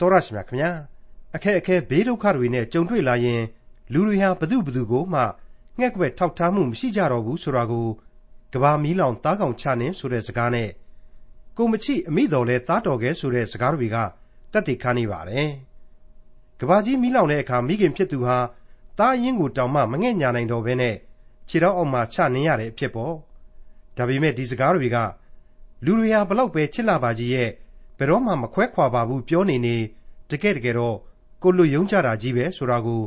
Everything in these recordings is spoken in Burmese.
တော်ရရှိမြခင်ဗျာအခက်အခဲဘေးဒုက္ခတွေနဲ့ကြုံတွေ့လာရင် လူတွေဟာဘသူဘသူကိုမှငှက်ကွက်ထောက်ထားမှုမရှိကြတော့ဘူးဆိုတာကိုကဘာမီးလောင်တားကောင်ချနှင်းဆိုတဲ့စကားနဲ့ကိုမချိအမိတော်လဲတားတော်ကဲဆိုတဲ့စကားတွေကတက်တည်ခါနေပါတယ်ကဘာကြီးမီးလောင်တဲ့အခါမိခင်ဖြစ်သူဟာတားရင်ကိုတောင်မှမငဲ့ညာနိုင်တော့ဘဲနဲ့ခြေတော်အောက်မှာချနှင်းရတဲ့အဖြစ်ပေါ့ဒါပေမဲ့ဒီစကားတွေကလူတွေဟာဘလောက်ပဲချစ်လာပါကြီးရဲ့ ဘယ်တော့မှမခွဲခွာပါဘူးပြောနေနေတကယ်တကယ်တော့ကိုလူယုံကြတာကြီးပဲဆိုတာကို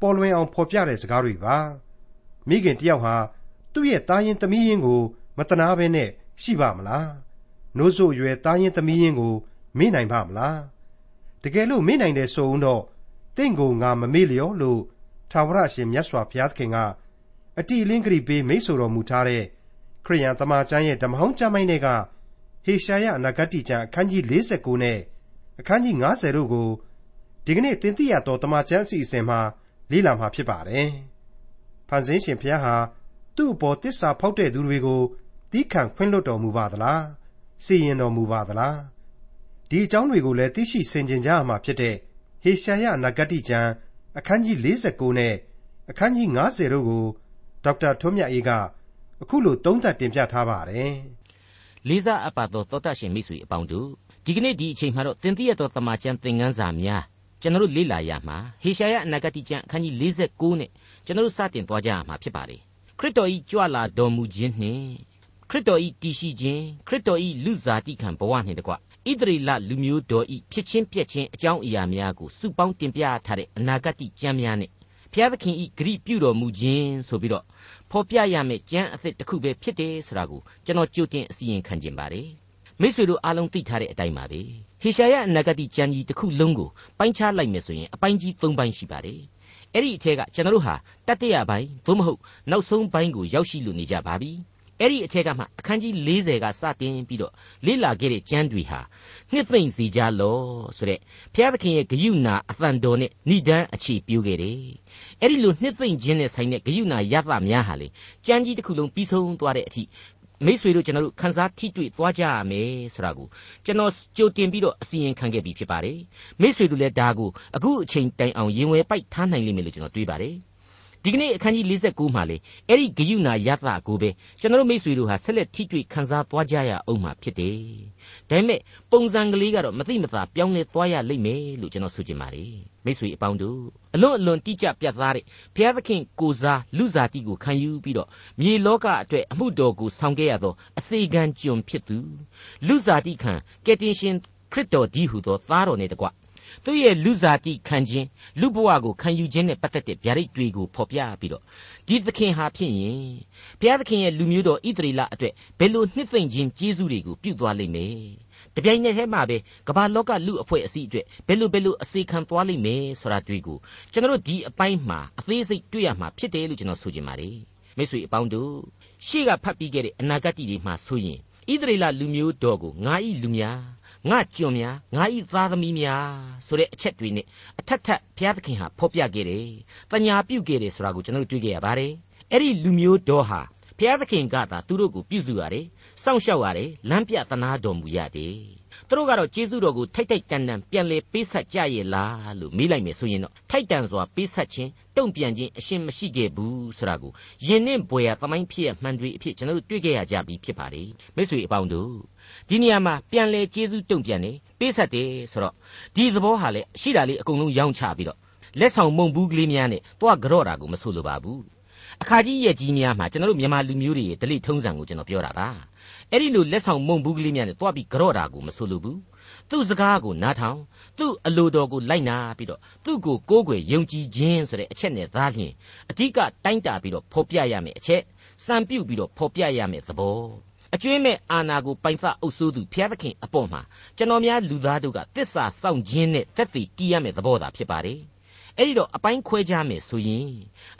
ပေါ်လွင်အောင်ဖော်ပြတဲ့စကားတွေပါမိခင်တယောက်ဟာသူ့ရဲ့သားရင်သမီးရင်ကို မတနာဘဲနဲ့ရှိပါမလားနိုးစို့ရွယ်သားရင်သမီးရင်ကို မေ့နိုင်ပါမလားတကယ်လို့မေ့နိုင်တယ်ဆိုရင်တော့တင့်ကိုငါမမေ့လျော့လို့ထာဝရရှင်မြတ်စွာဘုရားသခင်ကအတိလင်းကြိပေးမိတ်ဆိုတော်မူထားတဲ့ခရိယန်တမန်ကျမ်းရဲ့ဓမ္မဟောင်းကျမ်းပိုင်းတွေက ဟေရှာယအနာဂတိကျမ်းအခန်းကြီး49နဲ့အခန်းကြီး50တို့ကိုဒီကနေ့သင်သိရသောတမန်ကျမ်းအစီအစဉ်မှာလေ့လာမှာဖြစ်ပါတယ်။ဖန်ဆင်းရှင်ဘုရားဟာသူ့အပေါ်တစ္ဆာဖောက်တဲ့သူတွေကိုတီးခံခွင့်လွှတ်တော်မူပါသလား။စီရင်တော်မူပါသလား။ဒီအကြောင်းတွေကိုလည်းသိရှိဆင်ခြင်ကြရမှာဖြစ်တဲ့ဟေရှာယအနာဂတိကျမ်းအခန်းကြီး49နဲ့အခန်းကြီး50တို့ကိုဒေါက်တာထွန်းမြတ်အေးကအခုလိုသုံးသပ်တင်ပြထားပါတယ်။ လေးစားအပ်ပါသောသောတရှင်မိတ်ဆွေအပေါင်းတို့ဒီကနေ့ဒီအချိန်မှာတော့တင်ပြရသောတမန်ကျန်သင်ခန်းစာများကျွန်တော်တို့လေ့လာရမှာဟေရှာယအနာဂတိကျမ်းအခန်းကြီး49နဲ့ကျွန်တော်တို့စတင်သွားကြရမှာဖြစ်ပါတယ်ခရစ်တော်ဤကြွလာတော်မူခြင်းနှင့်ခရစ်တော်ဤတည်ရှိခြင်းခရစ်တော်ဤလူစားတိခံဘဝနှင့်တကွဣသရေလလူမျိုးတော်ဤဖြစ်ချင်းပြက်ချင်းအကြောင်းအရာများကိုစုပေါင်းတင်ပြထားတဲ့အနာဂတိကျမ်းများနဲ့ဘုရားသခင်ဤဂရိပြုတော်မူခြင်းဆိုပြီးတော့ ဖော်ပြရမယ့်ကျမ်းအသစ်တစ်ခုပဲဖြစ်တယ်ဆိုတာကိုကျွန်တော်ကြိုတင်အစီရင်ခံခြင်းပါတယ်မိတ်ဆွေတို့အားလုံးသိထားတဲ့အတိုင်းပါပဲဟေရှာယအနာဂတိကျမ်းကြီးတစ်ခုလုံးကိုပိုင်းခြားလိုက်မယ်ဆိုရင်အပိုင်းကြီး၃ပိုင်းရှိပါတယ်အဲ့ဒီအထက်ကကျွန်တော်တို့ဟာတတိယပိုင်းသို့မဟုတ်နောက်ဆုံးပိုင်းကိုရောက်ရှိလို့နေကြပါပြီအဲ့ဒီအထက်ကမှအခန်းကြီး40ကစတင်ပြီးတော့လေ့လာခဲ့တဲ့ကျမ်းတွေဟာ နှစ်သိမ့်စီကြလောဆိုတဲ့ဘုရားသခင်ရဲ့ဂယုဏအသံတော်နဲ့ဏိဒန်းအခြေပြုခဲ့တယ်အဲ့ဒီလိုနှစ်သိမ့်ခြင်းနဲ့ဆိုင်တဲ့ဂယုဏရသများဟာလေကြမ်းကြီးတစ်ခုလုံးပြီးဆုံးသွားတဲ့အထိမိษွေတို့ကျွန်တော်တို့ခန်းစားထိတွေ့သွားကြရမယ်ဆိုတာကိုကျွန်တော်ကြိုတင်ပြီးတော့အစီရင်ခံခဲ့ပြီးဖြစ်ပါတယ်မိษွေတို့လည်းဒါကိုအခုအချိန်တိုင်အောင်ရင်ဝယ်ပိုက်ထားနိုင်လိမ့်မယ်လို့ကျွန်တော်တွေးပါတယ် ဒီကနေ့အခန်းကြီး49မှာလေအဲ့ဒီဂယုဏယသကိုပဲကျွန်တော်မိษွေတို့ဟာဆက်လက်ထိတွေ့ခန်းစားသွားကြရအောင်မှာဖြစ်တယ်ဒါပေမဲ့ပုံစံကလေးကတော့မသိမသာပြောင်းလဲသွားရလိမ့်မယ်လို့ကျွန်တော်ဆိုချင်ပါတယ်မိษွေအပေါင်းတို့အလွန်အလွန်တိကျပြတ်သားတဲ့ဘုရားသခင်ကိုစားလူစားတိကိုခံယူပြီးတော့မြေလောကအတွက်အမှုတော်ကိုဆောင်ခဲ့ရသောအစေခံကျွန်ဖြစ်သူလူစားတိခံကယ်တင်ရှင်ခရစ်တော်ဒီဟုသောသားတော်နဲ့တကွ သူ့ရဲ့လူစားတိခံခြင်းလူဘဝကိုခံယူခြင်းနဲ့ပတ်သက်တဲ့ဗျာဒိတ်တွေကိုဖော်ပြပြီးတော့ဒီသခင်ဟာဖြစ်ရင်ဘုရားသခင်ရဲ့လူမျိုးတော်ဣသရေလအတွက်ဘယ်လိုနှစ်သိမ့်ခြင်းကျေးဇူးတွေကိုပြုသွားလိမ့်မယ်တပြိုင်နက်တည်းမှာပဲကမ္ဘာလောကလူအဖွဲ့အစည်းအတွက်ဘယ်လိုဘယ်လိုအစီခံသွားလိမ့်မယ်ဆိုတာတွေ့ကိုကျွန်တော်တို့ဒီအပိုင်းမှာအသေးစိတ်တွေ့ရမှာဖြစ်တယ်လို့ကျွန်တော်ဆိုချင်ပါတယ်မိတ်ဆွေအပေါင်းတို့ရှေ့ကဖတ်ပြီးခဲ့တဲ့အနာဂတ်တွေမှာဆိုရင်ဣသရေလလူမျိုးတော်ကိုငါဤလူများ ငါကြွန်များငါဤသားသမီးများဆိုတဲ့အချက်တွေနဲ့အထက်ထပ်ဘုရားသခင်ဟာဖော်ပြခဲ့တယ်။တညာပြုခဲ့တယ်ဆိုတာကိုကျွန်တော်တို့တွေ့ခဲ့ရပါတယ်။အဲ့ဒီလူမျိုးတော်ဟာဘုရားသခင်ကသာသူတို့ကိုပြုစုရတယ်။စောင့်ရှောက်ရတယ်။လမ်းပြသနာတော်မူရတယ်။သူတို့ကတော့ကျေးဇူးတော်ကိုထိုက်ထိုက်တန်တန်ပြန်လဲပေးဆက်ကြရဲ့လားလို့မေးလိုက်မယ်ဆိုရင်တော့ထိုက်တန်စွာပေးဆက်ခြင်းတုံ့ပြန်ခြင်းအရှင်းမရှိခဲ့ဘူးဆိုတာကိုယဉ်နှင့်ဘွယ်ရသမိုင်းဖြစ်ရမှန်တွေအဖြစ်ကျွန်တော်တို့တွေ့ခဲ့ရကြပြီဖြစ်ပါတယ်မိတ်ဆွေအပေါင်းတို့ ဒီနေရာမှာပြန်လဲကျေးဇူးတုံ့ပြန်နေပေးဆက်တယ်ဆိုတော့ဒီသဘောဟာလေရှိတာလေးအကုန်လုံးရောင်းချပြီးတော့လက်ဆောင်မုံဘူးကလေးများနဲ့တွားကြော့တာကိုမဆိုလိုပါဘူးအခါကြီးရဲ့ကြီးများမှာကျွန်တော်တို့မြန်မာလူမျိုးတွေရဲ့ဒလိထုံးစံကိုကျွန်တော်ပြောတာပါအဲ့ဒီလိုလက်ဆောင်မုံဘူးကလေးများနဲ့တွားပြီးကြော့တာကိုမဆိုလိုဘူးသူ့စကားကိုနားထောင်သူ့အလိုတော်ကိုလိုက်နာပြီးတော့သူ့ကိုကိုးကွယ်ယုံကြည်ခြင်းဆိုတဲ့အချက်နဲ့သားလျင်အဓိကတိုင်းတာပြီးတော့ဖော်ပြရမယ်အချက်စံပြုတ်ပြီးတော့ဖော်ပြရမယ်သဘော အကျွေးမဲ့အာဏာကိုပိုင်ဖအုပ်ဆိုးသူဘုရားသခင်အပေါ်မှာကျွန်တော်များလူသားတို့ကတစ္ဆာစောင့်ခြင်းနဲ့သက်သေတည်ရမယ့်သဘောသာဖြစ်ပါတယ်။အဲ့ဒီတော့အပိုင်းခွဲကြမယ်ဆိုရင်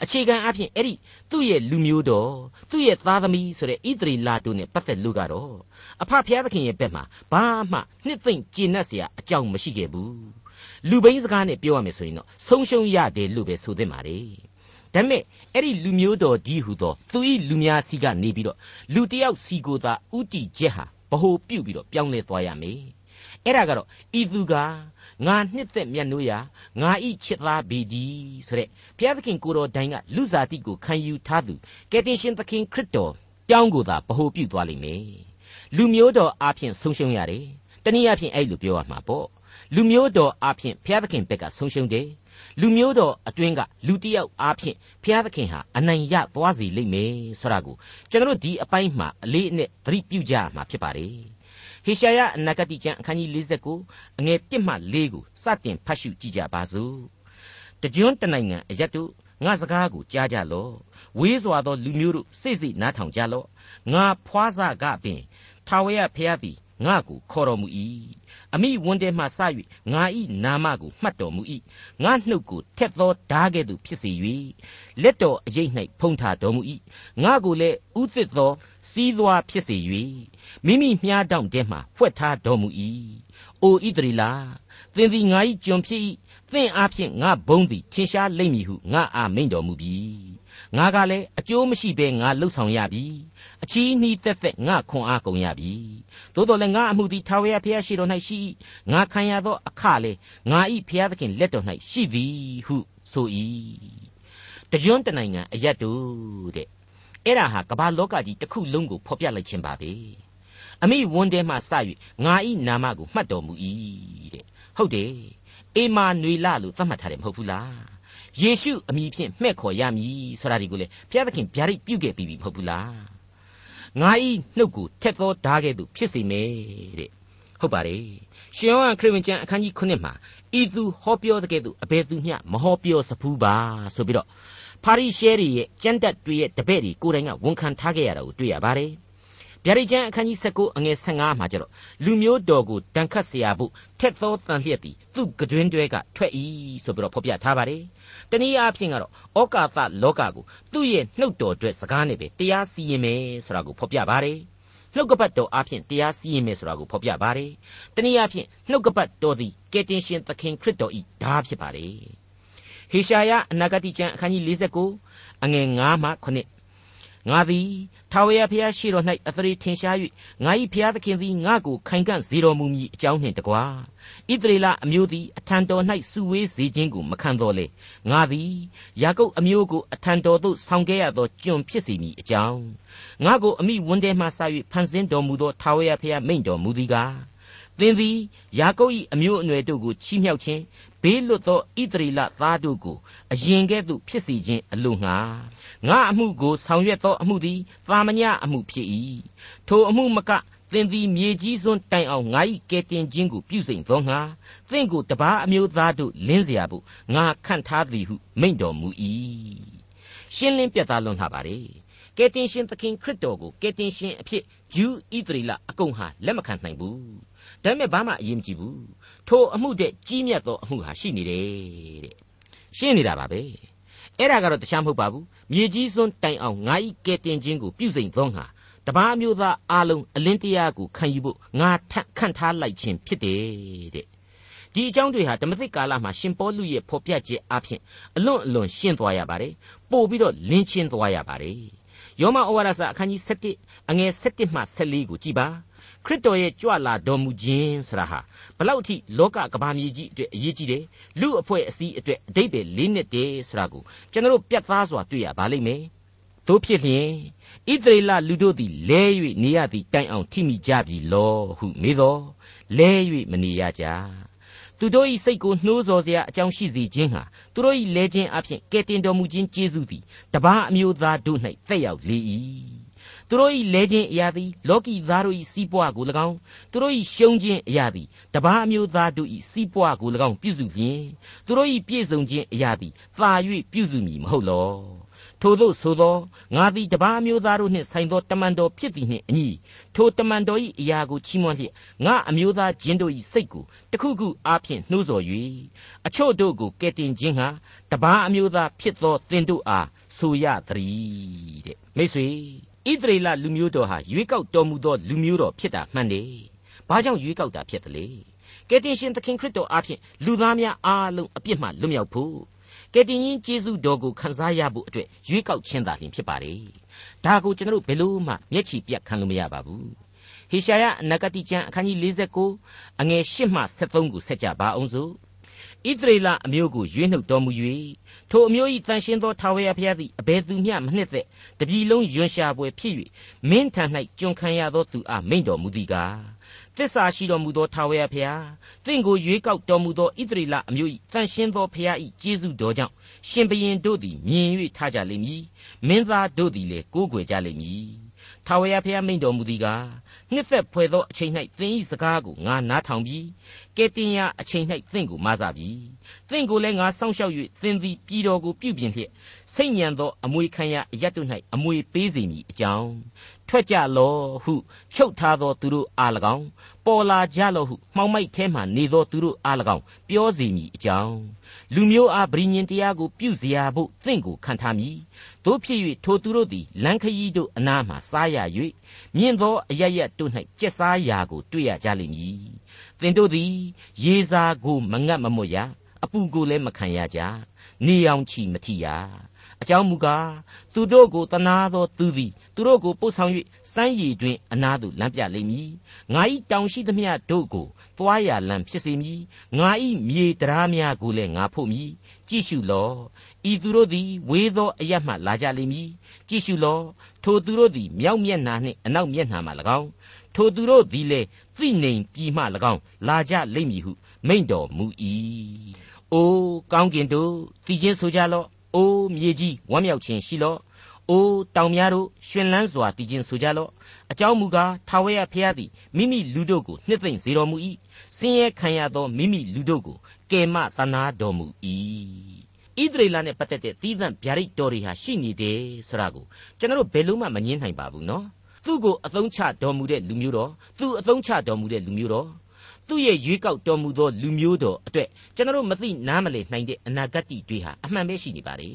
အခြေခံအဖြစ်အဲ့ဒီသူ့ရဲ့လူမျိုးတော်သူ့ရဲ့သားသမီးဆိုတဲ့ဣသရေလတို့ ਨੇ ပတ်သက်လို့ကတော့အဖဘုရားသခင်ရဲ့ဘက်မှာဘာမှနှစ်သိမ့်ကျေနပ်စရာအကြောင်းမရှိခဲ့ဘူး။လူဘိန်းစကားနဲ့ပြောရမယ်ဆိုရင်တော့ဆုံးရှုံးရတယ်လို့ပဲဆိုသင့်ပါတယ်။ ဒါပေမဲ့အဲ့ဒီလူမျိုးတော်ဒီဟုသောသူဤလူများစီကနေပြီးတော့လူတယောက်စီကိုသာဥတီချက်ဟာဘ ਹੁ ပြုတ်ပြီးတော့ပြောင်းလဲသွားရမယ်အဲ့ဒါကတော့ဤသူကငါနှစ်သက်မြတ်နိုးရာငါဤချစ်သားပေဒီဆိုတဲ့ဘုရားသခင်ကိုတော်တိုင်ကလူစားတိကိုခံယူထားသူကယ်တင်ရှင်သခင်ခရစ်တော်ကြောင်းကိုသာဗဟုပြုသွားလိမ့်မယ်လူမျိုးတော်အဖျင်ဆုံးရှုံးရတယ်တနည်းအားဖြင့်အဲ့လိုပြောရမှာပေါ့လူမျိုးတော်အဖျင်ဘုရားသခင်ဘက်ကဆုံးရှုံးတယ် လူမျိုးတော်အတွင်းကလူတစ်ယောက်အားဖြင့်ဘုရားသခင်ဟာအနိုင်ရသွားစီလိမ့်မယ်ဆိုတာကိုကျွန်တော်တို့ဒီအပိုင်းမှာအလေးအနက်သတိပြုကြရမှာဖြစ်ပါတယ်ဟေရှာယအနာဂတိကျမ်းအခန်းကြီး49အငယ်1မှ4ကိုစတင်ဖတ်ရှုကြည့်ကြပါစို့တကြွန်းတနိုင်ငံအရက်တို့ငါစကားကိုကြားကြလော့ဝေးစွာသောလူမျိုးတို့စိတ်စိတ်နားထောင်ကြလော့ငါဖွားစကပင်ထာဝရဘုရားသည်ငါကိုခေါ်တော်မူ၏ အမိဝန်တဲမှစ၍ငါဤနာမကိုမှတ်တော်မူ၏ငါနှုတ်ကိုထက်သောဓာကဲ့သို့ဖြစ်စေ၍လက်တော်အရေး၌ဖုံးထားတော်မူ၏ငါကိုလည်းဥသစ်သောစီးသွားဖြစ်စေ၍မိမိမြားတောင့်တဲမှဖွက်ထားတော်မူ၏အိုဣတရီလာသင်သည်ငါ၏ကျွန်ဖြစ်၏သင်အားဖြင့်ငါဘုံသည်ထင်ရှားလိမ့်မည်ဟုငါအာမိန်တော်မူပြီ ငါကလည်းအကျိုးမရှိဘဲငါလှုပ်ဆောင်ရပြီအချီးနှီးသက်သက်ငါခွန်အားကုန်ရပြီသို့တော်လည်းငါအမှုသည်ထာဝရဘုရားရှိတော်၌ရှိငါခံရသောအခလည်းငါဤဘုရားသခင်လက်တော်၌ရှိသည်ဟုဆို၏တကြွန်းတနိုင်ငံအရက်တို့တဲ့အဲ့ဒါဟာကမ္ဘာလောကကြီးတစ်ခုလုံးကိုဖော်ပြလိုက်ခြင်းပါပဲအမိဝန်တဲမှစ၍ငါဤနာမကိုမှတ်တော်မူ၏တဲ့ဟုတ်တယ်အေမာနွေလလို့သတ်မှတ်ထားတယ်မဟုတ်ဘူးလား ယေရှုအမိဖြင့်မှဲ့ခေါ်ရမည်ဆိုတာဒီကိုလေဘုရားသခင်ဗျာဒိတ်ပြုခဲ့ပြီးပြီမဟုတ်ဘူးလားငါဤနှုတ်ကိုထက်သောဓာကဲ့သို့ဖြစ်စေမယ်တဲ့ဟုတ်ပါတယ်ရှင်ယောဟန်ခရစ်ဝင်ကျမ်းအခန်းကြီး9မှာဤသူဟောပြောတဲ့ကဲ့သို့အဘယ်သူမျှမဟောပြောစဖူးပါဆိုပြီးတော့ပါရိရှဲတွေရဲ့ကြမ်းတက်တွေရဲ့တပည့်တွေကိုယ်တိုင်ကဝန်ခံထားခဲ့ရတာကိုတွေ့ရပါတယ် ဗျာဒိတ်ကျမ်းအခန်းကြီး19အငယ်15မှာကျတော့လူမျိုးတော်ကိုတန်ခတ်เสียဖို့ထက်သောတန်လျက်ပြီးသူ့ကတွင်တွေကထွက်၏ဆိုပြီးတော့ဖော်ပြထားပါတယ်တနည်းအားဖြင့်ကတော့ဩကာသလောကကိုသူ့ရဲ့နှုတ်တော်အတွက်စကားနဲ့ပဲတရားစီရင်မယ်ဆိုတာကိုဖော်ပြပါတယ်နှုတ်ကပတ်တော်အားဖြင့်တရားစီရင်မယ်ဆိုတာကိုဖော်ပြပါတယ်တနည်းအားဖြင့်နှုတ်ကပတ်တော်သည်ကယ်တင်ရှင်သခင်ခရစ်တော်ဤဓာဖြစ်ပါတယ်ဟေရှာယအနာဂတိကျမ်းအခန်းကြီး49အငယ်9မှ9 ငါသည်ထာဝရဘုရားရှိတော်၌အသရေထင်ရှား၍ငါ၏ဘုရားသခင်သည်ငါ့ကိုခိုင်ခံ့စေတော်မူမည်အကြောင်းနှင့်တကားဣသရေလအမျိုးသည်အထံတော်၌စုဝေးစေခြင်းကိုမခံတော်လေငါသည်ယာကုပ်အမျိုးကိုအထံတော်သို့ဆောင်ခဲ့ရသောကျွန်ဖြစ်စေမည်အကြောင်းငါကိုအမိဝန်ထဲမှစ၍ဖန်ဆင်းတော်မူသောထာဝရဘုရားမိန့်တော်မူသည်ကား သင်သည်ယာကုပ်၏အမျိုးအနွယ်တို့ကိုချီးမြှောက်ခြင်းဘေးလွတ်သောဣသရေလသားတို့ကိုအရင်ကဲ့သို့ဖြစ်စေခြင်းအလို့ငှာငါအမှုကိုဆောင်ရွက်သောအမှုသည်သာမညအမှုဖြစ်၏ထိုအမှုမကသင်သည်မြေကြီးစွန်းတိုင်အောင်ငါ၏ကဲတင်ခြင်းကိုပြုစိန်သောငါသင်ကိုတပားအမျိုးသားတို့လင်းเสียဖို့ငါခန့်ထားသည်ဟုမိန့်တော်မူ၏ရှင်းလင်းပြသလွန်လှပါ रे ကယ်တင်ရှင်သခင်ခရစ်တော်ကိုကယ်တင်ရှင်အဖြစ်ဂျူးဣသရေလအကုန်ဟာလက်မခံနိုင်ဘူး ဒါပေမဲ့ဘာမှအရေးမကြီးဘူးထိုအမှုတဲ့ကြီးမြတ်သောအမှုဟာရှိနေတယ်တဲ့ရှင်းနေတာပါပဲအဲ့ဒါကတော့တခြားမဟုတ်ပါဘူးမြေကြီးစွန်းတိုင်အောင်ငါဤကဲတင်ခြင်းကိုပြုစိန်သောငါတပါးမျိုးသားအလုံးအလင်းတရားကိုခံယူဖို့ငါထခန့်ထားလိုက်ခြင်းဖြစ်တယ်တဲ့ဒီအကြောင်းတွေဟာဓမ္မသစ်ကာလမှာရှင်ပေါလုရဲ့ဖော်ပြချက်အဖြစ်အလွန်အလွန်ရှင်းသွားရပါတယ်ပို့ပြီးတော့လင်းချင်းသွားရပါတယ်ယောမဩဝါဒစာအခန်းကြီး7အငယ်7မှ14ကိုကြည်ပါ ခရစ်တော်ရဲ့ကြွလာတော်မူခြင်းဆိုတာဟာဘလောက်အထိလောကကဘာမြေကြီးအတွက်အရေးကြီးတယ်လူအဖွဲ့အစည်းအတွက်အတိတ်ပဲလေးနှစ်တည်းဆိုတာကိုကျွန်တော်တို့ပြတ်သားစွာတွေ့ရပါလိမ့်မယ်တို့ဖြစ်လျင်ဣသရေလလူတို့သည်လဲ၍နေရသည့်တိုင်အောင်ထိမိကြပြီလောဟုမေးတော်လဲ၍မနေရကြသူတို့၏စိတ်ကိုနှိုးဆော်စရာအကြောင်းရှိစေခြင်းဟာသူတို့၏လဲခြင်းအဖြစ်ကဲတင်တော်မူခြင်းကျေးဇူးသည်တပါးအမျိုးသားတို့၌သက်ရောက်လေ၏ သူတို့၏လဲခြင်းအရာသည်လောကီသားတို့၏စီးပွားကို၎င်းသူတို့၏ရှုံးခြင်းအရာသည်တပါးအမျိုးသားတို့၏စီးပွားကို၎င်းပြုစုလျင်သူတို့၏ပြည့်စုံခြင်းအရာသည်သာ၍ပြုစုမည်မဟုတ်လောထို့သောဆိုသောငါသည်တပါးအမျိုးသားတို့နှင့်ဆိုင်သောတမန်တော်ဖြစ်သည်နှင့်အညီထိုတမန်တော်၏အရာကိုချီးမွမ်းလျက်ငါအမျိုးသားချင်းတို့၏စိတ်ကိုတခုခုအားဖြင့်နှိုးဆော်၍အချို့တို့ကိုကဲတင်ခြင်းဟာတပါးအမျိုးသားဖြစ်သောသင်တို့အားဆိုရသည်တဲ့မိတ်ဆွေ ဣသရေလလူမျိုးတော်ဟာရွေးကောက်တော်မူသောလူမျိုးတော်ဖြစ်တာမှန်တယ်။ဘာကြောင့်ရွေးကောက်တာဖြစ်သလဲ။ကယ်တင်ရှင်သခင်ခရစ်တော်အားဖြင့်လူသားများအားလုံးအပြစ်မှလွတ်မြောက်ဖို့ကယ်တင်ရှင်ယေရှုတော်ကိုခံစားရဖို့အတွက်ရွေးကောက်ခြင်းသာလျှင်ဖြစ်ပါတယ်။ဒါကိုကျွန်တော်တို့ဘယ်လို့မှမျက်ခြေပြတ်ခံလို့မရပါဘူး။ဟေရှာယအနာဂတိကျမ်းအခန်းကြီး49အငယ်8မှ73ကိုဆက်ကြပါအောင်စို့ ဣသရေလအမျိုးကိုရွေးနှုတ်တော်မူ၍ထိုအမျိုး၏တန်ရှင်းသောထာဝရဘုရားသည်အဘယ်သူမျှမနှစ်သက်တပြီလုံးယွန်ရှာပွဲဖြစ်၍မင်းထံ၌ကျွန်ခံရသောသူအားမိန့်တော်မူသည်ကားသစ္စာရှိတော်မူသောထာဝရဘုရားတင့်ကိုရွေးကောက်တော်မူသောဣသရေလအမျိုး၏တန်ရှင်းသောဘုရား၏ကျေးဇူးတော်ကြောင့်ရှင်ဘရင်တို့သည်မြင်၍ထားကြလိမ့်မည်မင်းသားတို့သည်လည်းကိုးကွယ်ကြလိမ့်မည်ထာဝရဘုရားမိန့်တော်မူသည်ကား နှစ်သက်ဖွယ်သောအချိန်၌သင်၏စကားကိုငါနားထောင်ပြီးကဲတင်ရအချိန်၌သင်ကိုမဆပြီသင်ကိုလည်းငါစောင့်ရှောက်၍သင်သည်ပြည်တော်ကိုပြုပြင်လျက်စိတ်ညံသောအမွေခံရအရတ်တို့၌အမွေပေးစေမည်အကြောင်းထွက်ကြလောဟုချုပ်ထားသောသူတို့အား၎င်းပေါ်လာကြလောဟုမှောင်မိုက်ထဲမှနေသောသူတို့အား၎င်းပြောစေမည်အကြောင်း လူမျိုးအားဗြိညင်တရားကိုပြုစရာဖို့သင်ကိုခံထားမည်တို့ဖြစ်၍ထိုသူတို့သည်လန်ခยีတို့အနာမှစားရ၍မြင့်သောအရရတို့၌ကျက်စားရာကိုတွေ့ရကြလိမ့်မည်သင်တို့သည်ရေစာကိုမငတ်မမွတ်ရအပူကိုလည်းမခံရကြနေအောင်ချီမထီရအကြောင်းမူကားသူတို့ကိုတနာသောသူသည်သူတို့ကိုပို့ဆောင်၍စမ်းရည်တွင်အနာသို့လမ်းပြလိမ့်မည်ငါ၏တောင်ရှိသမျှတို့ကို သွားရလမ်းဖြစ်စေမည်ငါ၏မြေတရားများကိုလည်းငါဖို့မည်ကြည့်ရှုလော့ဤသူတို့သည်ဝေသောအရမှလာကြလိမ့်မည်ကြည့်ရှုလော့ထိုသူတို့သည်မြောက်မျက်နှာနှင့်အနောက်မျက်နှာမှ၎င်းထိုသူတို့သည်လည်းသိနေပြီးမှ၎င်းလာကြလိမ့်မည်ဟုမိန့်တော်မူ၏အိုးကောင်းကင်တို့တည်ခြင်းဆိုကြလော့အိုးမြေကြီးဝမ်းမြောက်ခြင်းရှိလော့အိုးတောင်များတို့ရှင်လန်းစွာတည်ခြင်းဆိုကြလော့ အကြောင်းမူကားထာဝရဘုရားသည်မိမိလူတို့ကိုနှစ်သိမ့်စေတော်မူ၏ဆင်းရဲခံရသောမိမိလူတို့ကိုကယ်မသနာတော်မူ၏ဣသရေလနဲ့ပတ်သက်တဲ့သီးသန့်ဗျာဒိတ်တော်တွေဟာရှိနေတယ်ဆိုတာကိုကျွန်တော်တို့ဘယ်လို့မှမငင်းနိုင်ပါဘူးနော်သူ့ကိုအသုံးချတော်မူတဲ့လူမျိုးတော်သူ့အသုံးချတော်မူတဲ့လူမျိုးတော်သူ့ရဲ့ရွေးကောက်တော်မူသောလူမျိုးတော်အတွက်ကျွန်တော်တို့မသိနားမလည်နိုင်တဲ့အနာဂတ်တွေဟာအမှန်ပဲရှိနေပါလေ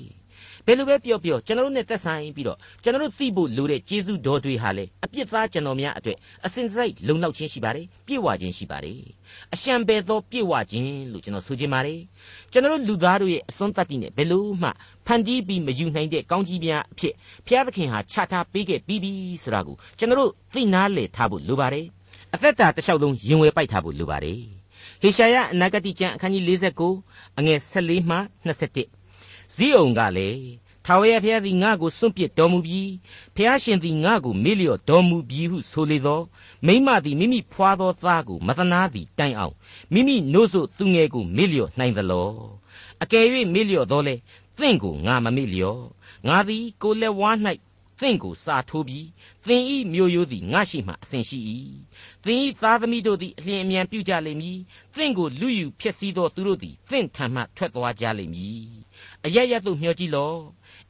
ဘယ်လိုပဲပြောပြောကျွန်တော်တို့နဲ့သက်ဆိုင်ပြီးတော့ကျွန်တော်တို့သိဖို့လိုတဲ့ကျေးဇူးတော်တွေဟာလေအပြစ်သားကျွန်တော်များအတွက်အစဉ်စိုက်လုံလောက်ခြင်းရှိပါတယ်ပြည့်ဝခြင်းရှိပါတယ်အရှံပဲသောပြည့်ဝခြင်းလို့ကျွန်တော်ဆိုချင်ပါတယ်ကျွန်တော်တို့လူသားတို့ရဲ့အစွန်းတတ္တိနဲ့ဘယ်လို့မှဖန်တီးပြီးမယူနိုင်တဲ့ကောင်းကြီးများအဖြစ်ဘုရားသခင်ဟာချထားပေးခဲ့ပြီးပြီဆိုတာကိုကျွန်တော်တို့သိနာလေထားဖို့လိုပါတယ်အသက်တာတစ်လျှောက်လုံးရင်ဝယ်ပိုက်ထားဖို့လိုပါတယ်ဟေရှာယအနာဂတိကျမ်းအခန်းကြီး49အငယ်14မှ21 ဇိအုံကလည်းထာဝရဘုရားသည်ငါ့ကိုစွန့်ပစ်တော်မူပြီးဘုရားရှင်သည်ငါ့ကိုမေ့လျော့တော်မူပြီးဟုဆိုလေသောမိမသည်မိမိဖွာသောသားကိုမသနာသည်တိုင်အောင်မိမိနို့စို့သူငယ်ကိုမေ့လျော့နိုင်သလောအကယ်၍မေ့လျော့တော်လဲသင်ကိုငါမမေ့လျော့ငါသည်ကိုလက်ဝါး၌ သင်ကိုစာထိုးပြီးသင်ဤမျိုးရိုးသည်ငါရှိမှအစဉ်ရှိ၏သင်ဤသားသမီးတို့သည်အလျင်အမြန်ပြုကြလိမ့်မည်သင်ကိုလူယူဖြစ်စည်းသောသူတို့သည်သင်ထံမှထွက်သွားကြလိမ့်မည်အရရသို့မျှော်ကြည့်လော့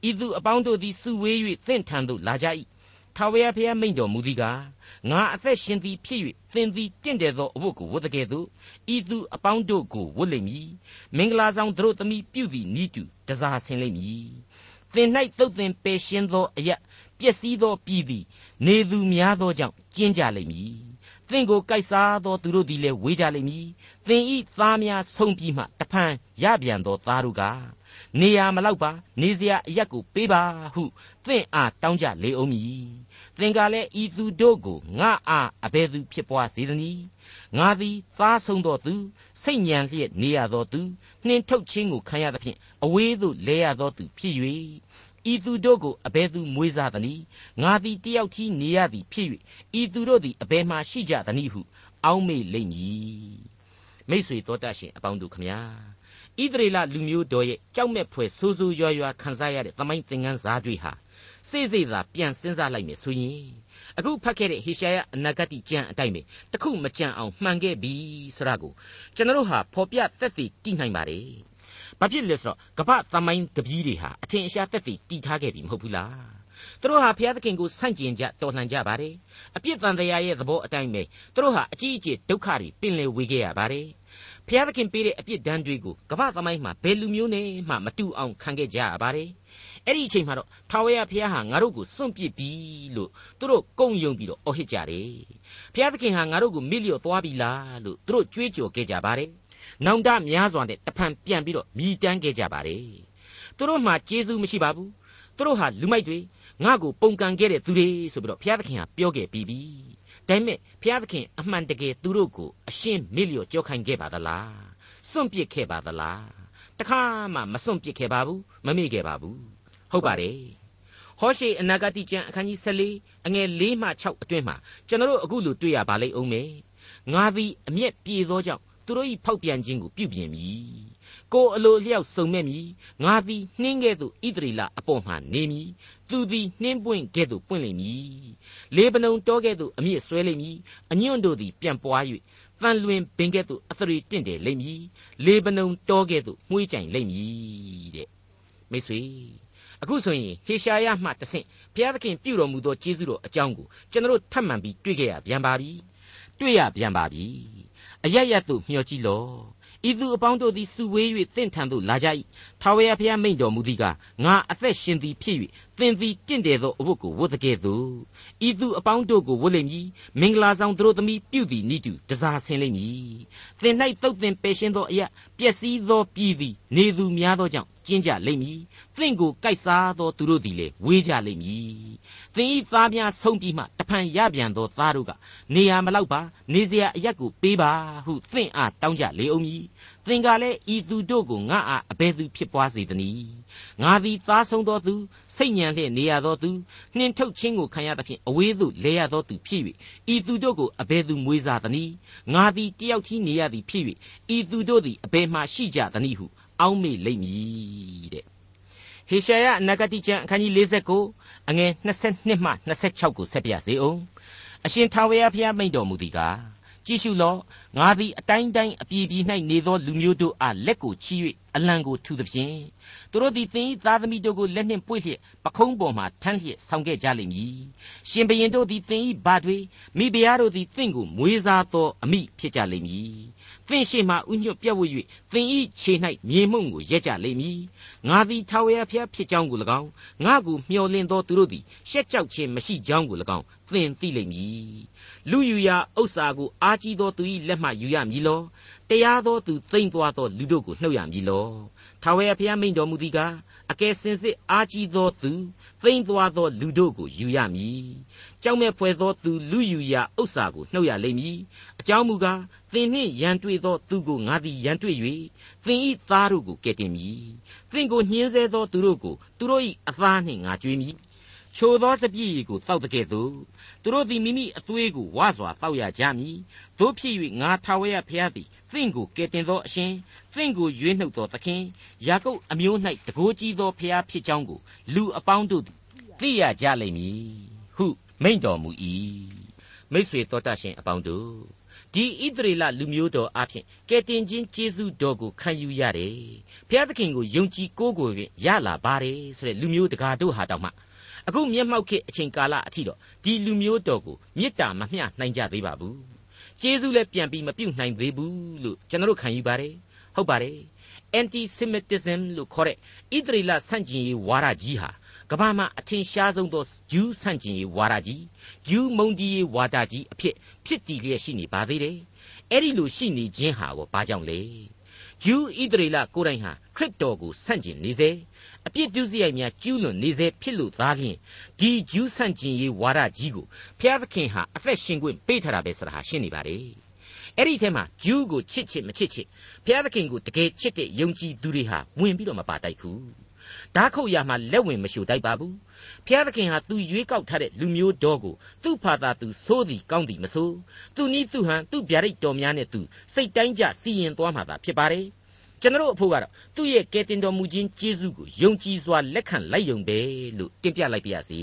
ဤသူအပေါင်းတို့သည်စုဝေး၍သင်ထံသို့လာကြ၏ထာဝရဘုရားမိန့်တော်မူသည်ကားငါအသက်ရှင်သည်ဖြစ်၍သင်သည်တင့်တယ်သောအဝတ်ကိုဝတ်တကယ်သို့ဤသူအပေါင်းတို့ကိုဝတ်လိမ့်မည်မင်္ဂလာဆောင်တို့သမီးပြုသည်ဤတူတစားဆင်လိမ့်မည် သင်၌တုတ်သင်ပယ်ရှင်းသောအရာပျက်စီးသောပြည်သည် နေသူများသောကြောင့်ကျဉ်းကြလိမ့်မည်သင်ကိုကိုက်စားသောသူတို့သည်လည်းဝေးကြလိမ့်မည်သင်ဤသားများဆုံးပြီးမှတဖန်ရပြန်သောသားတို့ကနေရမလောက်ပါနေစရာအရက်ကိုပေးပါဟုသင်အားတောင်းကြလေအောင်မည်သင်ကလည်းဤသူတို့ကိုငါအားအဘယ်သူဖြစ်ပွားစေသနည်းငါသည်သားဆုံးသောသူ စိတ်ညံလျက်နေရသောသူနှင်ထုတ်ခြင်းကိုခံရသဖြင့်အဝေးသို့လဲရသောသူဖြစ်၍ဤသူတို့ကိုအဘယ်သူမွေးစားသနည်းငါသည်တယောက်ကြီးနေရသည်ဖြစ်၍ဤသူတို့သည်အဘယ်မှရှိကြသနည်းဟု အောက်မေ့လိမ့်မည်မိษွေတော်တတ်ရှင်အပေါင်းတို့ခမညာဣသရေလလူမျိုးတော်ရဲ့ကြောက်မဲ့ဖွယ်ဆိုးဆိုးရွားရွားခံစားရတဲ့သမိုင်းသင်ခန်းစာတွေဟာစိတ်စိတ်သာပြန်စဉ်းစားလိုက်မယ်ဆိုရင် အခုဖတ်ခဲ့တဲ့ဟေရှာယအနာဂတိကျမ်းအတိုင်းပဲတခုမကြံအောင်မှန်ခဲ့ပြီဆိုတာကိုကျွန်တော်တို့ဟာဖော်ပြသက်သေတည်နိုင်ပါတယ်။ဘာဖြစ်လဲဆိုတော့ကပ္ပသမိုင်းတပီးတွေဟာအထင်အရှားသက်သေတည်ထားခဲ့ပြီမဟုတ်ဘူးလား။သူတို့ဟာဘုရားသခင်ကိုဆန့်ကျင်ကြတော်လှန်ကြပါတယ်။အပြစ်တန်တရားရဲ့သဘောအတိုင်းပဲသူတို့ဟာအကြီးအကျယ်ဒုက္ခတွေပင်လယ်ဝေခဲ့ရပါတယ်။ ဘုရားသခင်ပေးတဲ့အပြစ်ဒဏ်တွေကိုကမ္ဘာသမိုင်းမှာဘယ်လူမျိုးနဲ့မှမတူအောင်ခံခဲ့ကြရပါတယ်။အဲ့ဒီအချိန်မှာတော့ထာဝရဘုရားဟာငါတို့ကိုစွန့်ပစ်ပြီလို့သူတို့ကုံယုံပြီးတော့အော်ဟစ်ကြတယ်။ဘုရားသခင်ဟာငါတို့ကိုမိလျော့သွားပြီလားလို့သူတို့ကြွေးကြော်ခဲ့ကြပါတယ်။နောင်တများစွာနဲ့တဖန်ပြန်ပြီးတော့မြည်တမ်းခဲ့ကြပါတယ်။သူတို့မှကျေးဇူးမရှိပါဘူး။သူတို့ဟာလူမိုက်တွေငါ့ကိုပုန်ကန်ခဲ့တဲ့သူတွေဆိုပြီးတော့ဘုရားသခင်ဟာပြောခဲ့ပြီးပြီ။ ဒါပေမဲ့ဘုရားသခင်အမှန်တကယ်သူတို့ကိုအရှင်းမေ့လျော့ကြောခိုင်းခဲ့ပါသလားစွန့်ပစ်ခဲ့ပါသလားတခါမှမစွန့်ပစ်ခဲ့ပါဘူးမမေ့ခဲ့ပါဘူးဟုတ်ပါတယ်ဟောရှေအနာဂတိကျမ်းအခန်းကြီး14အငယ်၄မှ6အတွင်းမှာကျွန်တော်တို့အခုလိုတွေ့ရပါလိမ့်အောင်မယ်ငါသည်အမျက်ပြေသောကြောင့်သူတို့၏ဖောက်ပြန်ခြင်းကိုပြုပြင်မည်ကိုအလိုလျောက်စုံမဲ့မည်ငါသည်နှင်းကဲ့သို့ဣသရေလအပေါ်မှနေမည် သူသည်နှင်းပွင့်ကဲ့သို့ပွင့်လိမ့်မည်လေပနုံတောကဲ့သို့အမြင့်ဆွဲလိမ့်မည်အညွန့်တို့သည်ပြန်ပွား၍တန်လွင်ပင်ကဲ့သို့အသရေတင့်တယ်လိမ့်မည်လေပနုံတောကဲ့သို့မှုေးကြိုင်လိမ့်မည်တဲ့မိတ်ဆွေအခုဆိုရင်ဟေရှာယမှတဆင့်ဘုရားသခင်ပြုတော်မူသောကျေးဇူးတော်အကြောင်းကိုကျွန်တော်ထပ်မံပြီးတွေ့ကြရပြန်ပါပြီတွေ့ရပြန်ပါပြီအရရတို့မျှော်ကြည့်လော့ ဤသူအပေါင်းတို့သည်စုဝေး၍တင့်ထံသို့လာကြ၏ထာဝရဘုရားမိန့်တော်မူသည်ကငါအသက်ရှင်သည်ဖြစ်၍သင်သည်တင့်တယ်သောအဝတ်ကိုဝတ်တကယ်သို့ဤသူအပေါင်းတို့ကိုဝတ်လိမ့်မည်မင်္ဂလာဆောင်သူတို့သမီးပြုသည်နိတုတစားဆင်လိမ့်မည်သင်၌တုတ်သင်ပယ်ရှင်းသောအရာပျက်စီးသောပြည်သည်နေသူများသောကြောင့်ကျင်းကြလိမ့်မည်သင်ကိုကြိုက်စားသောသူတို့သည်လည်းဝေးကြလိမ့်မည်သင်ဤသားများဆုံးပြီးမှတဖန်ရပြန်သောသားတို့ကနေရာမလောက်ပါနေစရာအရက်ကိုပေးပါဟုသင်အားတောင်းကြလေအောင်မည် သင်ကလည်းဤသူတို့ကိုငါအားအဘယ်သူဖြစ်ပွားစေသနည်းငါသည်သားဆုံးသောသူစိတ်ညံလျက်နေရသောသူနှင်ထုတ်ခြင်းကိုခံရသဖြင့်အဝေးသို့လဲရသောသူဖြစ်၍ဤသူတို့ကိုအဘယ်သူမွေးစားသနည်းငါသည်တယောက်တည်းနေရသည်ဖြစ်၍ဤသူတို့သည်အဘယ်မှရှိကြသနည်းဟုအောက်မေ့လိမ့်မည်တဲ့ဟေရှာယအနာဂတိကျမ်းအခန်းကြီး49အငယ်22မှ26ကိုဆက်ပြစေအောင်အရှင်ထာဝရဘုရားမိန့်တော်မူသည်ကား ကြည့်ရှုလော့ငါသည်အတိုင်းတိုင်းအပြည်ပြည်၌နေသောလူမျိုးတို့အားလက်ကိုချီ၍အလံကိုထူသည်ဖြင့်သူတို့သည်သင်၏သားသမီးတို့ကိုလက်နှင့်ပွေ့လျက်ပခုံးပေါ်မှထမ်းလျက်ဆောင်ခဲ့ကြလိမ့်မည်ရှင်ဘရင်တို့သည်သင်၏ဘာတွေမိဖုရားတို့သည်သင်ကိုမွေးစားသောအမိဖြစ်ကြလိမ့်မည်သင်ရှိမှဥညွတ်ပြတ်ဝ၍သင်၏ခြေ၌မြေမှုန့်ကိုရက်ကြလိမ့်မည်ငါသည်ထာဝရဘုရားဖြစ်ကြောင်းကို၎င်းငါကိုမျှော်လင့်သောသူတို့သည်ရှက်ကြောက်ခြင်းမရှိကြောင်းကို၎င်း သင်သိလိမ့်မည်လူယူရာဥစ္စာကိုအာကြီးသောသူ၏လက်မှယူရမည်လောတရားသောသူသိမ့်သွားသောလူတို့ကိုနှုတ်ရမည်လောထာဝရဘုရားမိန့်တော်မူသည်ကားအကယ်စင်စစ်အာကြီးသောသူသိမ့်သွားသောလူတို့ကိုယူရမည်ကြောက်မဲ့ဖွယ်သောသူလူယူရာဥစ္စာကိုနှုတ်ရလိမ့်မည်အကြောင်းမူကားသင်နှင့်ရန်တွေ့သောသူကိုငါသည်ရန်တွေ့၍သင်၏သားတို့ကိုကယ်တင်မည်သင်ကိုညှင်းဆဲသောသူတို့ကိုသူတို့၏အသားနှင့်ငါကြွေးမည် ချိုသောစပြည့်ကိုတောက်တဲ့ကဲ့သို့သူတို့သည်မိမိအသွေးကိုဝါစွာတောက်ရကြမည်တို့ဖြစ်၍ငါထာဝရဘုရားသည်သင်ကိုကယ်တင်သောအရှင်သင်ကိုရွေးနှုတ်သောသခင်ယာကုပ်အမျိုး၌တကိုးကြီးသောဘုရားဖြစ်ကြောင်းကိုလူအပေါင်းတို့သိရကြလိမ့်မည်ဟုမိန့်တော်မူ၏မိษွေတော်တတ်ရှင်အပေါင်းတို့ဒီဣသရေလလူမျိုးတော်အဖျင်ကယ်တင်ခြင်းကျေးဇူးတော်ကိုခံယူရတယ်ဘုရားသခင်ကိုယုံကြည်ကိုးကွယ်ရလာပါတယ်ဆိုတဲ့လူမျိုးတကာတို့ဟာတောင်မှ အခုမျက်မှောက်ခေတ်အချိန်ကာလအထိတော့ဒီလူမျိုးတော်ကိုမေတ္တာမမျှနိုင်ကြသေးပါဘူးကျေးဇူးလည်းပြန်ပြီးမပြုတ်နိုင်သေးဘူးလို့ကျွန်တော်ခံယူပါတယ်ဟုတ်ပါတယ် anti semitism လို့ခေါ်တဲ့ဣသရေလဆန့်ကျင်ရေးဝါဒကြီးဟာကမ္ဘာမှာအထင်ရှားဆုံးသောဂျူးဆန့်ကျင်ရေးဝါဒကြီးဂျူးမုန်းတီးရေးဝါဒကြီးအဖြစ်ဖြစ်တည်လျက်ရှိနေပါသေးတယ်အဲ့ဒီလိုရှိနေခြင်းဟာကိုဘာကြောင့်လဲ ဂျူးဣသရေလကိုယ်တိုင်ဟာခရစ်တော်ကိုဆန့်ကျင်နေစေအပြစ်ဒုစရိုက်များကျူးလွန်နေစေဖြစ်လို့သားဖြင့်ဒီဂျူးဆန့်ကျင်ရေးဝါဒကြီးကိုဖျားသခင်ဟာအသက်ရှင်ခွင့်ပေးထားတာပဲဆိုတာဟာရှင်းနေပါလေအဲ့ဒီထဲမှာဂျူးကိုချစ်ချစ်မချစ်ချစ်ဖျားသခင်ကိုတကယ်ချစ်တဲ့ယုံကြည်သူတွေဟာဝင်ပြီးတော့မပါတိုက်ဘူးဓာခုတ်ရမှာလက်ဝင်မရှို့တိုက်ပါဘူး ဖျားသခင်ဟာသူရွေးကောက်ထားတဲ့လူမျိုးတော်ကိုသူ့ဖာသာသူဆိုးသည်ကောင်းသည်မဆိုးသူနီးသူဟန်သူ့ဗျာဒိတ်တော်များနဲ့သူစိတ်တိုင်းကြစီရင်သွားမှာသာဖြစ်ပါတယ်ကျွန်တော်အဖို့ကတော့သူ့ရဲ့ကယ်တင်တော်မူခြင်းကျေးဇူးကိုယုံကြည်စွာလက်ခံလိုက်ယုံပဲလို့တင်ပြလိုက်ပါရစေ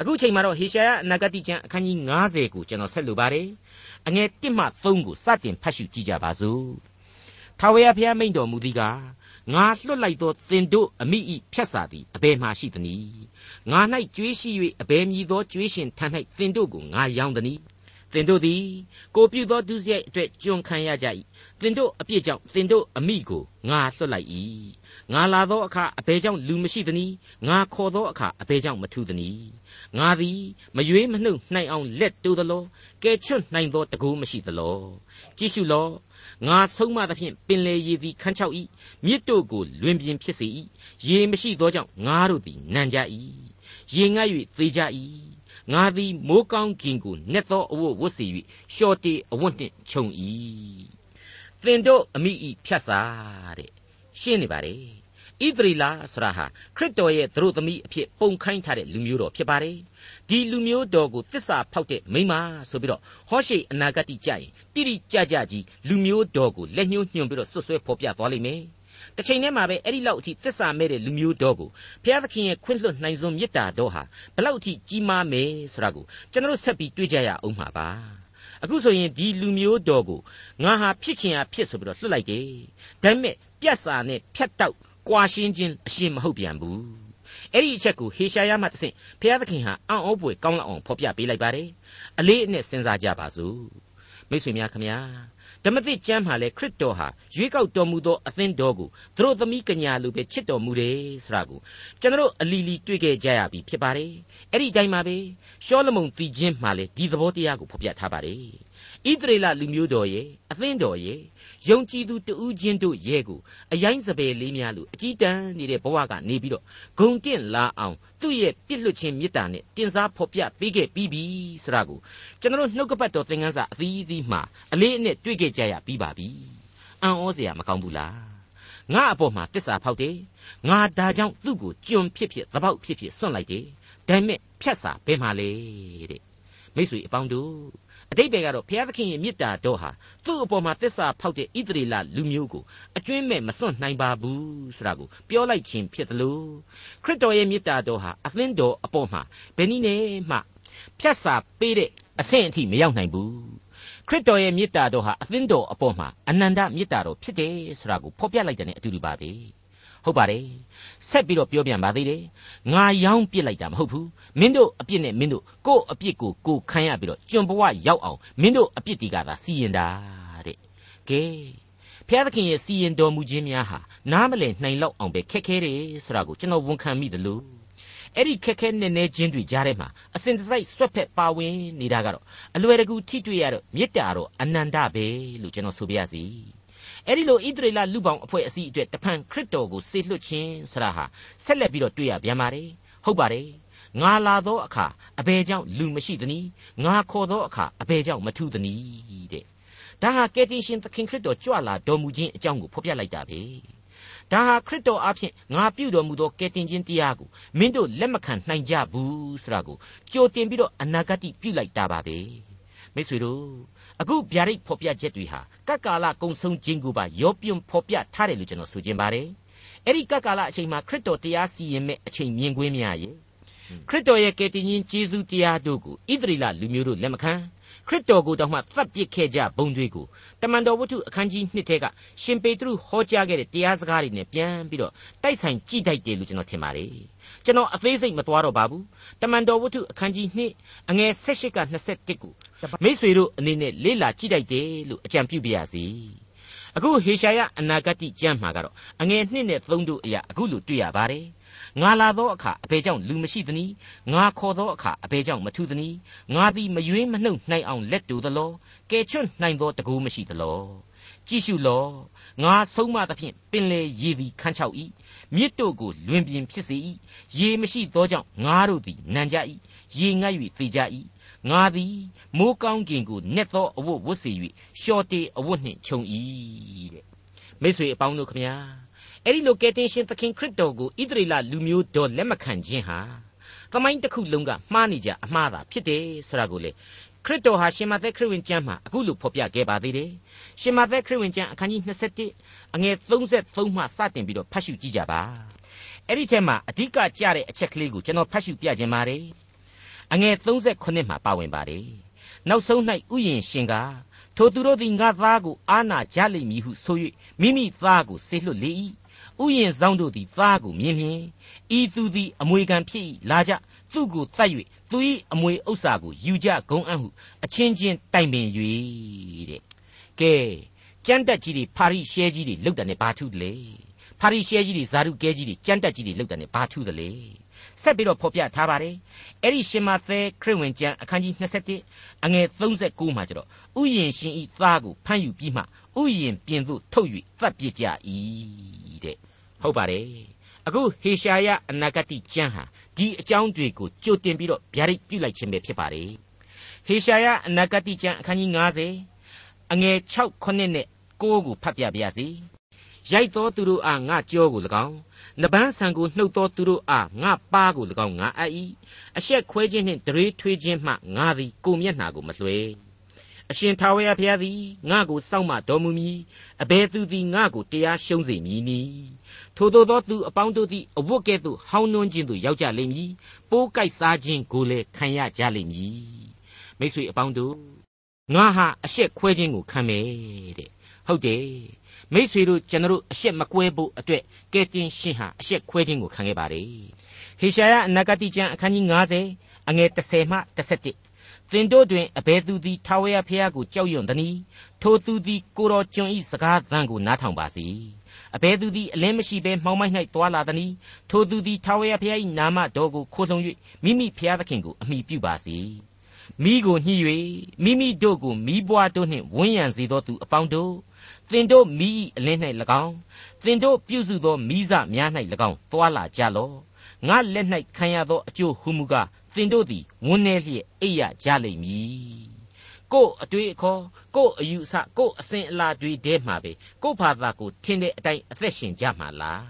အခုချိန်မှာတော့ဟေရှာယအနာဂတိကျမ်းအခန်းကြီး90ကိုကျွန်တော်ဆက်လိုပါတယ်အငယ်1မှ3ကိုစတင်ဖတ်ရှုကြည့်ကြပါစို့ထာဝရဘုရားမိန့်တော်မူသည်ကား ငါလွတ်လိုက်သောသင်တို့အမိဤဖြတ်စာသည်အဘယ်မှရှိသနည်းငါ၌ကြွေးရှိ၍အဘယ်မည်သောကြွေးရှင်ထံ၌သင်တို့ကိုငါရောင်းသနည်းသင်တို့သည်ကိုပြုသောဒုစရိုက်အတွက်ကျွန်ခံရကြ၏သင်တို့အပြစ်ကြောင့်သင်တို့အမိကိုငါလွတ်လိုက်၏ငါလာသောအခါအဘယ်ကြောင့်လူမရှိသနည်းငါခေါ်သောအခါအဘယ်ကြောင့်မထူသနည်းငါသည်မရွေးမနှုတ်နိုင်အောင်လက်တိုးသလောကဲချွတ်နိုင်သောတကူမရှိသလောကြည့်ရှုလော ငါဆုံးမသဖြင့်ပင်လေရည်သည်ခန်းချောက်၏မြစ်တို့ကိုလွင်ပြင်ဖြစ်စေ၏ရေမရှိသောကြောင့်ငါတို့သည်နံကြ၏ရေငတ်၍သေကြ၏ငါသည်မိုးကောင်းကင်ကိုနက်သောအဝတ်ဝတ်စီ၍ရှော်တေအဝတ်နှင့်ခြုံ၏သင်တို့အမိဤဖြတ်စာတဲ့ရှင်းနေပါလေ ဣသရေလဆိုတာဟာခရစ်တော်ရဲ့သူတို့သမီးအဖြစ်ပုံခိုင်းထားတဲ့လူမျိုးတော်ဖြစ်ပါတယ်ဒီလူမျိုးတော်ကိုတစ္ဆာဖောက်တဲ့မိမဆိုပြီးတော့ဟောရှိအနာဂတ်ကြရင်တိတိကျကျကြီးလူမျိုးတော်ကိုလက်ညှိုးညွှန်ပြီးတော့ဆွဆွဲဖော်ပြသွားလိမ့်မယ်တစ်ချိန်တည်းမှာပဲအဲ့ဒီလောက်အထိသစ္စာမဲ့တဲ့လူမျိုးတော်ကိုဘုရားသခင်ရဲ့ခွင့်လွှတ်နိုင်စွန်မေတ္တာတော်ဟာဘလောက်အထိကြီးမားမယ်ဆိုတာကိုကျွန်တော်ဆက်ပြီးတွေးကြရအောင်မှာပါအခုဆိုရင်ဒီလူမျိုးတော်ကိုငါဟာဖြစ်ချင်ဟာဖြစ်ဆိုပြီးတော့လွှတ်လိုက်တယ်ဒါပေမဲ့ပြတ်စာနဲ့ဖြတ်တောက် ကွာရှင်းခြင်းအရှင်းမဟုတ်ပြန်ဘူးအဲ့ဒီအချက်ကိုဟေရှာယမှတဆင့်ဘုရားသခင်ဟာအံ့ဩပွေကောင်းလောက်အောင်ဖော်ပြပေးလိုက်ပါတယ်အလေးအနက်စဉ်းစားကြပါစို့မိတ်ဆွေများခမညာဓမ္မသစ်ကျမ်းမှာလဲခရစ်တော်ဟာရွေးကောက်တော်မူသောအသင်းတော်ကိုသူတို့သမီးကညာလိုပဲချစ်တော်မူတယ်ဆိုတာကိုကျွန်တော်အလီလီတွေ့ခဲ့ကြရပြီဖြစ်ပါတယ်အဲ့ဒီအတိုင်းပါပဲရှောလမုန်တည်ခြင်းမှာလဲဒီသဘောတရားကိုဖော်ပြထားပါတယ် ဣသရေလလူမျိုးတော်ရဲ့အသင်းတော်ရဲ့ယုံကြည်သူတဦးချင်းတို့ရဲ့ကိုအယိုင်းစပယ်လေးများလို့အကြီးတန်းနေတဲ့ဘဝကနေပြီးတော့ဂုံတင့်လာအောင်သူ့ရဲ့ပြစ်လွတ်ခြင်းမေတ္တာနဲ့တင်စားဖော်ပြပေးခဲ့ပြီးပြီဆိုတာကိုကျွန်တော်နှုတ်ကပတ်တော်သင်ခန်းစာအသီးသီးမှာအလေးအနက်တွေ့ခဲ့ကြရပြီးပါပြီအံ့ဩစရာမကောင်းဘူးလားငါအပေါ်မှာတစ္ဆာဖောက်တယ်ငါဒါကြောင့်သူ့ကိုကြုံဖြစ်ဖြစ်သဘောက်ဖြစ်ဖြစ်စွန့်လိုက်တယ်ဒါပေမဲ့ဖြတ်စာဘယ်မှာလဲတဲ့မိတ်ဆွေအပေါင်းတို့ အတိတ်ဘယ်ကတော့ဘုရားသခင်ရဲ့မေတ္တာတော်ဟာသူ့အပေါ်မှာတစ္ဆာဖောက်တဲ့ဣသရေလလူမျိုးကိုအကျွင်းမဲ့မစွန့်နိုင်ပါဘူးဆိုတာကိုပြောလိုက်ခြင်းဖြစ်တယ်လို့ခရစ်တော်ရဲ့မေတ္တာတော်ဟာအသင်းတော်အပေါ်မှာဘယ်နည်းနဲ့မှဖြတ်စာပေးတဲ့အဆင့်အထိမရောက်နိုင်ဘူးခရစ်တော်ရဲ့မေတ္တာတော်ဟာအသင်းတော်အပေါ်မှာအနန္တမေတ္တာတော်ဖြစ်တယ်ဆိုတာကိုဖော်ပြလိုက်တယ်နဲ့အတူတူပါပဲ ဟုတ်ပါတယ်ဆက်ပြီးတော့ပြောပြန်ပါသေးတယ်ငါရောင်းပစ်လိုက်တာမဟုတ်ဘူးမင်းတို့အပြစ်နဲ့မင်းတို့ကိုယ့်အပြစ်ကိုကိုခံရပြီးတော့ကျွန်ဘဝရောက်အောင်မင်းတို့အပြစ်တွေကသာစီရင်တာတဲ့ကဲဖျားသခင်ရဲ့စီရင်တော်မူခြင်းများဟာနားမလည်နိုင်လောက်အောင်ပဲခက်ခဲတယ်ဆိုတာကိုကျွန်တော်ဝန်ခံမိတယ်လို့အဲ့ဒီခက်ခဲနေနေချင်းတွေကြားထဲမှာအစဉ်တစိုက်ဆွတ်ဖက်ပါဝင်နေတာကတော့အလွယ်တကူထိတွေ့ရတော့မေတ္တာတော့အနန္တပဲလို့ကျွန်တော်ဆိုပြရစီ အဲ့ဒီလိုဣသရေလလူပောင်အဖွဲ့အစည်းအတွက်တဖန်ခရစ်တော်ကိုစေလွှတ်ခြင်းဆရာဟာဆက်လက်ပြီးတော့တွေ့ရပြန်ပါတယ်ဟုတ်ပါတယ်ငါလာသောအခါအဘယ်ကြောင့်လူမရှိသနည်းငါခေါ်သောအခါအဘယ်ကြောင့်မထူးသနည်းတဲ့ဒါဟာကယ်တင်ရှင်သခင်ခရစ်တော်ကြွလာတော်မူခြင်းအကြောင်းကိုဖော်ပြလိုက်တာပဲဒါဟာခရစ်တော်အဖင်ငါပြုတော်မူသောကယ်တင်ခြင်းတရားကိုမင်းတို့လက်မခံနိုင်ကြဘူးဆိုတာကိုကြိုတင်ပြီးတော့အနာဂတ်ပြုလိုက်တာပါပဲမိတ်ဆွေတို့ အခုဗျာဒိတ်ဖော်ပြချက်တွေဟာကပ်ကာလကုံဆုံးခြင်းကိုပါရောပြွန်ဖော်ပြထားတယ်လို့ကျွန်တော်ဆိုချင်ပါတယ်အဲ့ဒီကပ်ကာလအချိန်မှာခရစ်တော်တရားစီရင်မဲ့အချိန်မြင်ကွင်းများရဲ့ခရစ်တော်ရဲ့ကယ်တင်ရှင်ယေရှုတရားတို့ကိုဣသရေလလူမျိုးတို့လက်မခံ ခရစ်တော်ကိုတောင်မှသတ်ပစ်ခဲ့ကြဘုံတွေကိုတမန်တော်ဝတ္ထုအခန်းကြီး1ထဲကရှင်ပေတရုဟောကြားခဲ့တဲ့တရားစကားတွေနဲ့ပြန်ပြီးတော့တိုက်ဆိုင်ကြည့်တိုက်တယ်လို့ကျွန်တော်ထင်ပါတယ်ကျွန်တော်အသေးစိတ်မသွားတော့ပါဘူးတမန်တော်ဝတ္ထုအခန်းကြီး2အငယ်16က21ကိုမိษွေတို့အနေနဲ့လေ့လာကြည့်တိုက်တယ်လို့အကြံပြုပြရစီအခုဟေရှာယအနာဂတိကျမ်းမှာကတော့အငယ်1နဲ့3တို့အရာအခုလိုတွေ့ရပါတယ် ငါလာသောအခါအဘယ်ကြောင့်လူမရှိသနည်းငါခေါ်သောအခါအဘယ်ကြောင့်မထူးသနည်းငါသည်မယွေးမနှုတ်နိုင်အောင်လက်တူသလောကဲချွတ်နိုင်သောတကူမရှိသလောကြည့်ရှုလောငါဆုံးမသဖြင့်ပင်လေရေသည်ခန်းချောက်၏မြစ်တို့ကိုလွင်ပြင်ဖြစ်စေ၏ရေမရှိသောကြောင့်ငါတို့သည်နံကြ၏ရေငတ်၍သေကြ၏ငါသည်မိုးကောင်းကင်ကိုနက်သောအဝတ်ဝတ်စေ၍ရှော်တေအဝတ်နှင့်ခြုံ၏တဲ့မိတ်ဆွေအပေါင်းတို့ခမညာ အဲ့ဒီလိုကယ်တင်ရှင်သခင်ခရစ်တော်ကိုဣသရေလလူမျိုးတော်လက်မခံခြင်းဟာသမိုင်းတစ်ခုလုံးကမှားနေကြအမှားသာဖြစ်တယ်ဆိုတာကိုလေခရစ်တော်ဟာရှင်မသက်ခရစ်ဝင်ကျမ်းမှာအခုလိုဖော်ပြခဲ့ပါသေးတယ်ရှင်မသက်ခရစ်ဝင်ကျမ်းအခန်းကြီး21အငယ်33မှစတင်ပြီးတော့ဖတ်ရှုကြည့်ကြပါအဲ့ဒီထဲမှာအဓိကကြတဲ့အချက်ကလေးကိုကျွန်တော်ဖတ်ရှုပြခြင်းပါတယ်အငယ်38မှာပါဝင်ပါတယ်နောက်ဆုံး၌ဥယျင်ရှင်ကထိုသူတို့သည်ငါသားကိုအာနာကြလိမ့်မည်ဟုဆို၍မိမိသားကိုဆေလွတ်လေ၏ ဥယျင်ဆောင်တို့သည်သားကိုမြင်မြင်ဤသူသည်အမွေခံဖြစ်၏လာကြသူ့ကိုတတ်၍သူ၏အမွေဥစ္စာကိုယူကြဂုံအံ့ဟုအချင်းချင်းတိုင်ပင်၍တဲ့ကဲကြမ်းတက်ကြီးတွေဖာရိရှဲကြီးတွေလောက်တယ်နဲ့ဘာထူးတယ်လဲဖာရိရှဲကြီးတွေဇာရုကဲကြီးတွေကြမ်းတက်ကြီးတွေလောက်တယ်နဲ့ဘာထူးတယ်လဲဆက်ပြီးတော့ဖော်ပြထားပါတယ်အဲ့ဒီရှင်မသဲခရစ်ဝင်ကျမ်းအခန်းကြီး27အငယ်39မှာကျတော့ဥယျင်ရှင်ဤသားကိုဖမ်းယူပြီးမှဥယျင်ပြင်သို့ထုတ်၍သတ်ပစ်ကြ၏တဲ့ ဟုတ်ပါတယ်အခုဟေရှာယအနာဂတိကျမ်းဟာဒီအကြောင်းတွေကိုကြိုတင်ပြီးတော့ဗျာဒိတ်ပြုလိုက်ခြင်းပဲဖြစ်ပါတယ်ဟေရှာယအနာဂတိကျမ်းအခန်းကြီး90အငယ်6ခုနဲ့9ကိုဖတ်ပြပါရစေရိုက်သောသူတို့အားငါကြောကို၎င်းနပန်းဆံကိုနှုတ်သောသူတို့အားငါပါကို၎င်းငါအပ်၏အရှက်ခွဲခြင်းနှင့်ဒရေထွေးခြင်းမှငါသည်ကိုမျက်နှာကိုမလွှဲ အရှင်ထာဝရဘုရားသည်ငါ့ကိုစောင့်မတော်မူမည်အဘယ်သူသည်ငါ့ကိုတရားရှုံးစေမည်နည်းထို့သောသောသူအပေါင်းတို့သည်အဝတ်ကဲ့သို့ဟောင်းနှွန်းခြင်းသို့ရောက်ကြလိမ့်မည်ပိုးကိုက်စားခြင်းကိုလည်းခံရကြလိမ့်မည်မိတ်ဆွေအပေါင်းတို့ငါဟာအရှက်ခွဲခြင်းကိုခံမယ်တဲ့ဟုတ်တယ်မိษွေတို့ကျွန်တော်အရှက်မကွဲဖို့အတွက်ကဲတင်ရှင်ဟာအရှက်ခွဲခြင်းကိုခံခဲ့ပါတယ်ဟေရှာယအနာဂတိကျမ်းအခန်းကြီး90အငယ်30မှ31 သင်တို့တွင်အဘယ်သူသည်ထာဝရဘုရားကိုကြောက်ရွံ့သနည်းထိုသူသည်ကိုတော်ကျွန်ဤစကားသံကိုနားထောင်ပါစေအဘယ်သူသည်အလင်းမရှိဘဲမှောင်မိုက်၌တွာလာသနည်းထိုသူသည်ထာဝရဘုရား၏နာမတော်ကိုခိုးလှုံ၍မိမိဘုရားသခင်ကိုအမိပြုပါစေမိကိုညှိ၍မိမိတို့ကိုမိဘွားတို့နှင့်ဝန်းရံစေသောသူအပေါင်းတို့သင်တို့မိ၏အလင်း၌၎င်းသင်တို့ပြုစုသောမိစများ၌၎င်းတွာလာကြလော့ငါလက်၌ခံရသောအကျိုးဟုမူကား သင်တို့သည်ဝန်းနေလျက်အိပ်ရကြလိမ့်မည်ကို့အတွေ့အခေါ်ကို့အယူအဆကို့အစဉ်အလာတွေထဲမှာပဲကို့ဘာသာကိုထင်တဲ့အတိုင်းအသက်ရှင်ကြမှာလား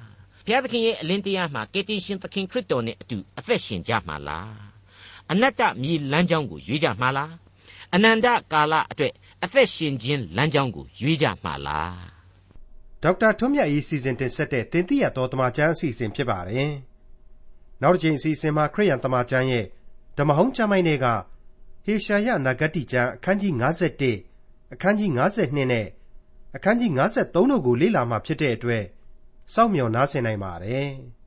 ဘုရားသခင်ရဲ့အလင်းတရားမှာကယ်တင်ရှင်သခင်ခရစ်တော်နဲ့အတူအသက်ရှင်ကြမှာလားအနတ္တမြေလမ်းကြောင်းကိုရွေးကြမှာလားအနန္တကာလအတွက်အသက်ရှင်ခြင်းလမ်းကြောင်းကိုရွေးကြမှာလားဒေါက်တာထွန်းမြတ်ရေးစီစဉ်တင်ဆက်တဲ့တင်ပြတော်တမချန်းအစီအစဉ်ဖြစ်ပါတယ် နောက်တစ်ချိန်အစီအစဉ်မှာခရိယန်တမချန်းရဲ့ဓမ္မဟောင်းကျမ်းိုင်းတွေကဟေရှာယနဂတိကျမ်းအခန်းကြီး51အခန်းကြီး52နဲ့အခန်းကြီး53တို့ကိုလေ့လာမှဖြစ်တဲ့အတွက်စောင့်မျှော်နားဆင်နိုင်ပါတယ်။